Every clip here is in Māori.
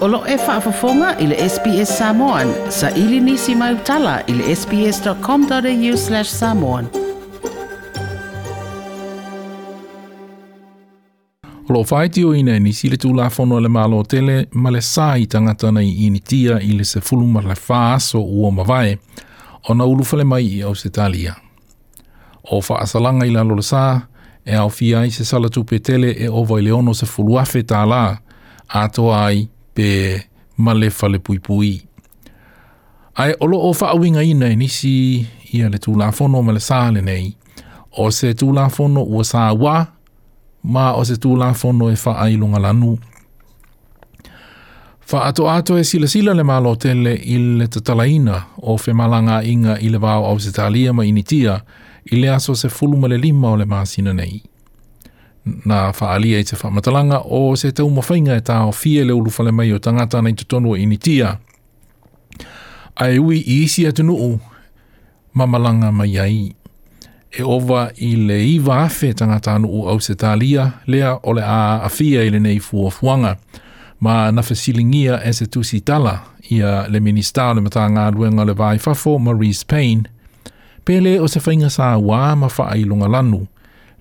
Olo e whaafafonga i le SPS Samoan. Sa ili nisi mai utala i le sps.com.au slash samoan. Olo whae tio ina e nisi le tū la whono le malo o tele, ma le sā i tangata nei i ni tia i le se fuluma le whaas o ua mawae, o na ulu whale mai i au se talia. O whaasalanga i la lola sā, e au fia i se salatupe tele e ovoi leono se fuluafe tā la, a toa ai pe male fale pui pui. Ai olo o wha awinga ina e nisi ia le tū lafono ma le sāle nei. O se tū lafono ua sā wā, ma o se tū lafono e wha ailunga lanu. Wha ato ato e sila sila le malo tele i le tatalaina o fe malanga inga i le vau au se talia ma initia i le aso se fulu fulumale lima o le masina nei na whaalia i te whamatalanga o se te umawhainga e tāo fie le ulufale mai o tangata nei te tonu i nitia. Ai ui i isi atu nuu, mamalanga mai ai. E ova i le iwa afe tangata nuu au se tālia, lea ole a a fie le nei fua fuanga. Ma na fesilingia e se tusi tala ia le minister le mata ngā ruenga le vai fafo, Maurice Payne, pele o se whainga sa wā ma wha ai lunga lanu.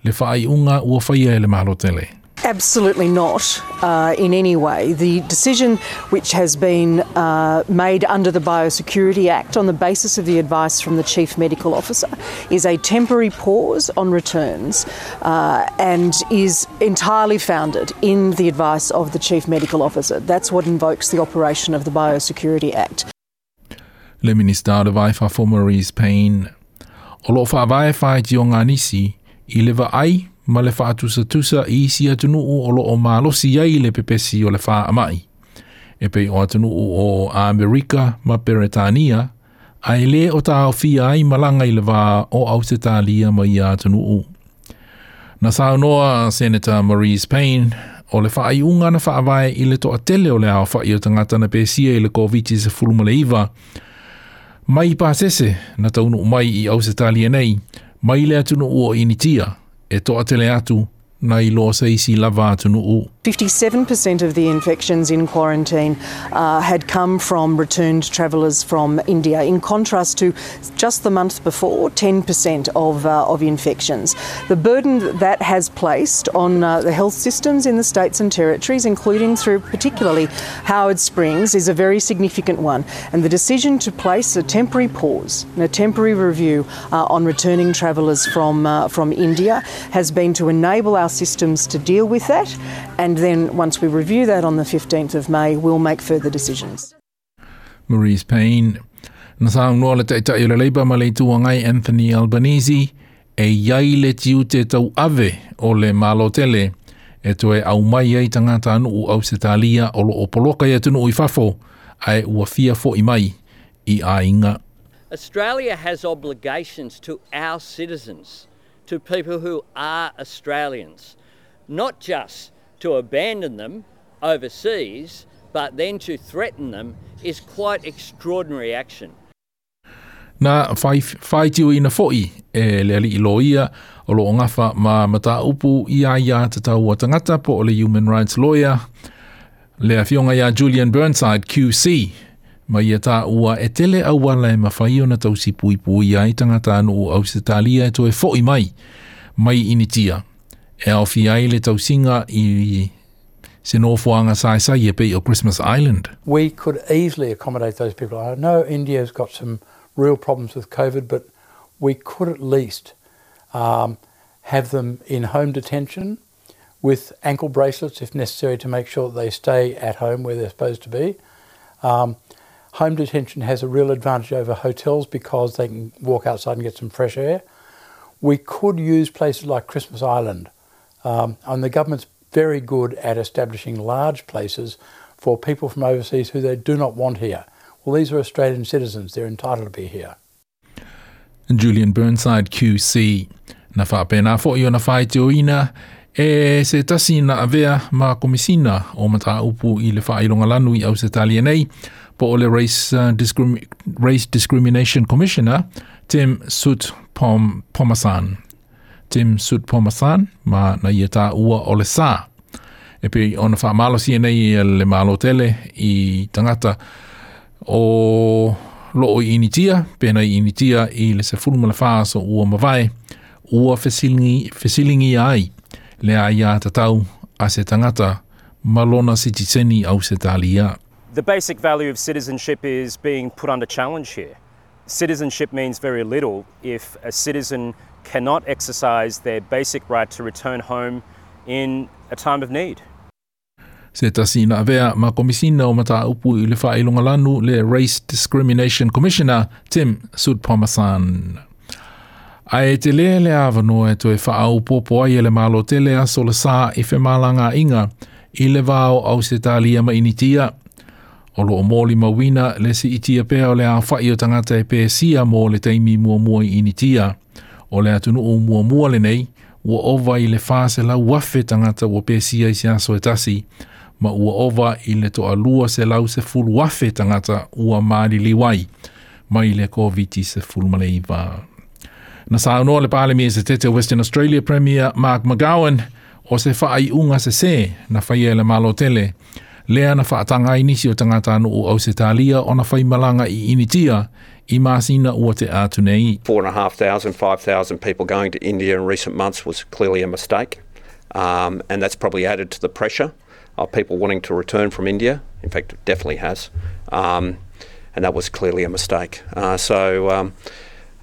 le ua whaia e le Absolutely not uh, in any way. The decision which has been uh, made under the Biosecurity Act on the basis of the advice from the Chief Medical Officer is a temporary pause on returns uh, and is entirely founded in the advice of the Chief Medical Officer. That's what invokes the operation of the Biosecurity Act. Le minister de Vaifa for Maurice Payne. i le vaai ma le faatusatusa i isi atunuu o loo malosi ai le pepesi o le mai. e pei o atunuu o amerika ma peretania ae le o taofia ai malaga i le va o ausetalia ma ia atunuu na saunoa senator maurice payne o le faaiʻuga na faavae i le toʻatele o le aofaʻi o tagata na pesia i le koviti 9 mai pasese na taunuu mai i ausetalia nei mai le atu no ua initia e to atele atu 57% of the infections in quarantine uh, had come from returned travellers from India, in contrast to just the month before, 10% of, uh, of infections. The burden that has placed on uh, the health systems in the states and territories, including through particularly Howard Springs, is a very significant one. And the decision to place a temporary pause and a temporary review uh, on returning travellers from, uh, from India has been to enable our our systems to deal with that. And then once we review that on the 15th of May, we'll make further decisions. Marie's pain. Na sa unua le teita i le leiba ma le ngai Anthony Albanese e iai le tiu te tau ave o le malo tele e toe au mai ei tangata anu u au se talia o lo opoloka i atunu i fafo a e ua fia fo i mai i a inga. Australia has obligations to our citizens to people who are Australians, not just to abandon them overseas, but then to threaten them is quite extraordinary action. Na fai fai tiu ina foi e le ali iloia o lo ngafa ma mata upu ia ia te tau o tangata po o le human rights lawyer le afionga ia Julian Burnside QC ma ia tā ua e tele au wala e mawhai ona tau si pui pui ai tangata anu o Ausitalia e toe fo'i mai, mai initia. E au fi ai le tau singa i se nōwhuanga sai sai e pei o Christmas Island. We could easily accommodate those people. I know India's got some real problems with COVID, but we could at least um, have them in home detention with ankle bracelets if necessary to make sure that they stay at home where they're supposed to be. Um, home detention has a real advantage over hotels because they can walk outside and get some fresh air. We could use places like Christmas Island, um, and the government's very good at establishing large places for people from overseas who they do not want here. Well, these are Australian citizens, they're entitled to be here. Julian Burnside QC. ona oina e se tasi na avea ma komisina o mata upu i le whailonga lanu i au se talia nei po ole race, uh, discrim- race discrimination commissioner Tim Sut Pom Pomasan. Tim Sut Pomasan ma na ia ua ole sa. E pe ona fa malo si e nei e le malo tele i tangata o lo o initia pe na initia i le se fulu mala so ua mavai ua fesilingi fesilingi ai le ai ia tau a se tangata malona si titeni au se talia. The basic value of citizenship is being put under challenge here. Citizenship means very little if a citizen cannot exercise their basic right to return home in a time of need. Se tasi na avea ma komisina o mata upu i le whaelonga lanu le Race Discrimination Commissioner Tim Sudpomasan. A e te lea le avano e to e wha popo ai e le malo te lea so le sā e whemalanga inga i le vāo au se tālia ma initia O loo mōli mawina le si iti a pēa o le a whai o tangata e pēsia mō le teimi mua mua i initia. O le atunu o mua mua le nei, ua ova i le fāse la wafe tangata ua pēsia i si aso e tasi, ma ua ova i le toa lua se lau se fulu wafe tangata ua māli liwai, mai i le covid se fulu malei vā. Na sāu noa le pāle mie se tete Western Australia Premier Mark McGowan, o se whaai unga se se na whaia e le malo tele, Lea na whaatanga i nisi o tangata no o Ausetalia o na whaimalanga i initia i māsina ua te 4,500, 5,000 people going to India in recent months was clearly a mistake. Um, and that's probably added to the pressure of people wanting to return from India. In fact, it definitely has. Um, and that was clearly a mistake. Uh, so um,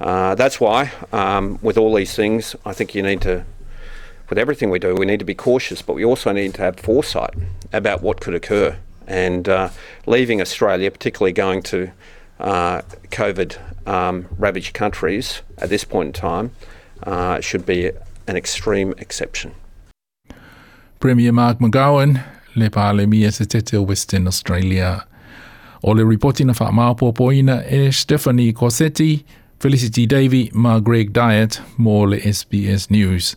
uh, that's why, um, with all these things, I think you need to with everything we do, we need to be cautious, but we also need to have foresight about what could occur. And uh, leaving Australia, particularly going to uh, COVID um, ravaged countries at this point in time, uh, should be an extreme exception. Premier Mark McGowan, le Parlemia Setete Western Australia. All the reporting of our Poina e Stephanie Corsetti, Felicity Davy, Margaret Greg Diet, more le SBS News.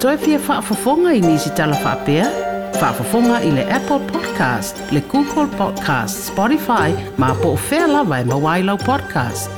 Toi in i nisi tala in Whaafafonga i le Apple Podcast, le Google Podcast, Spotify, ma po o whea lawa e podcast.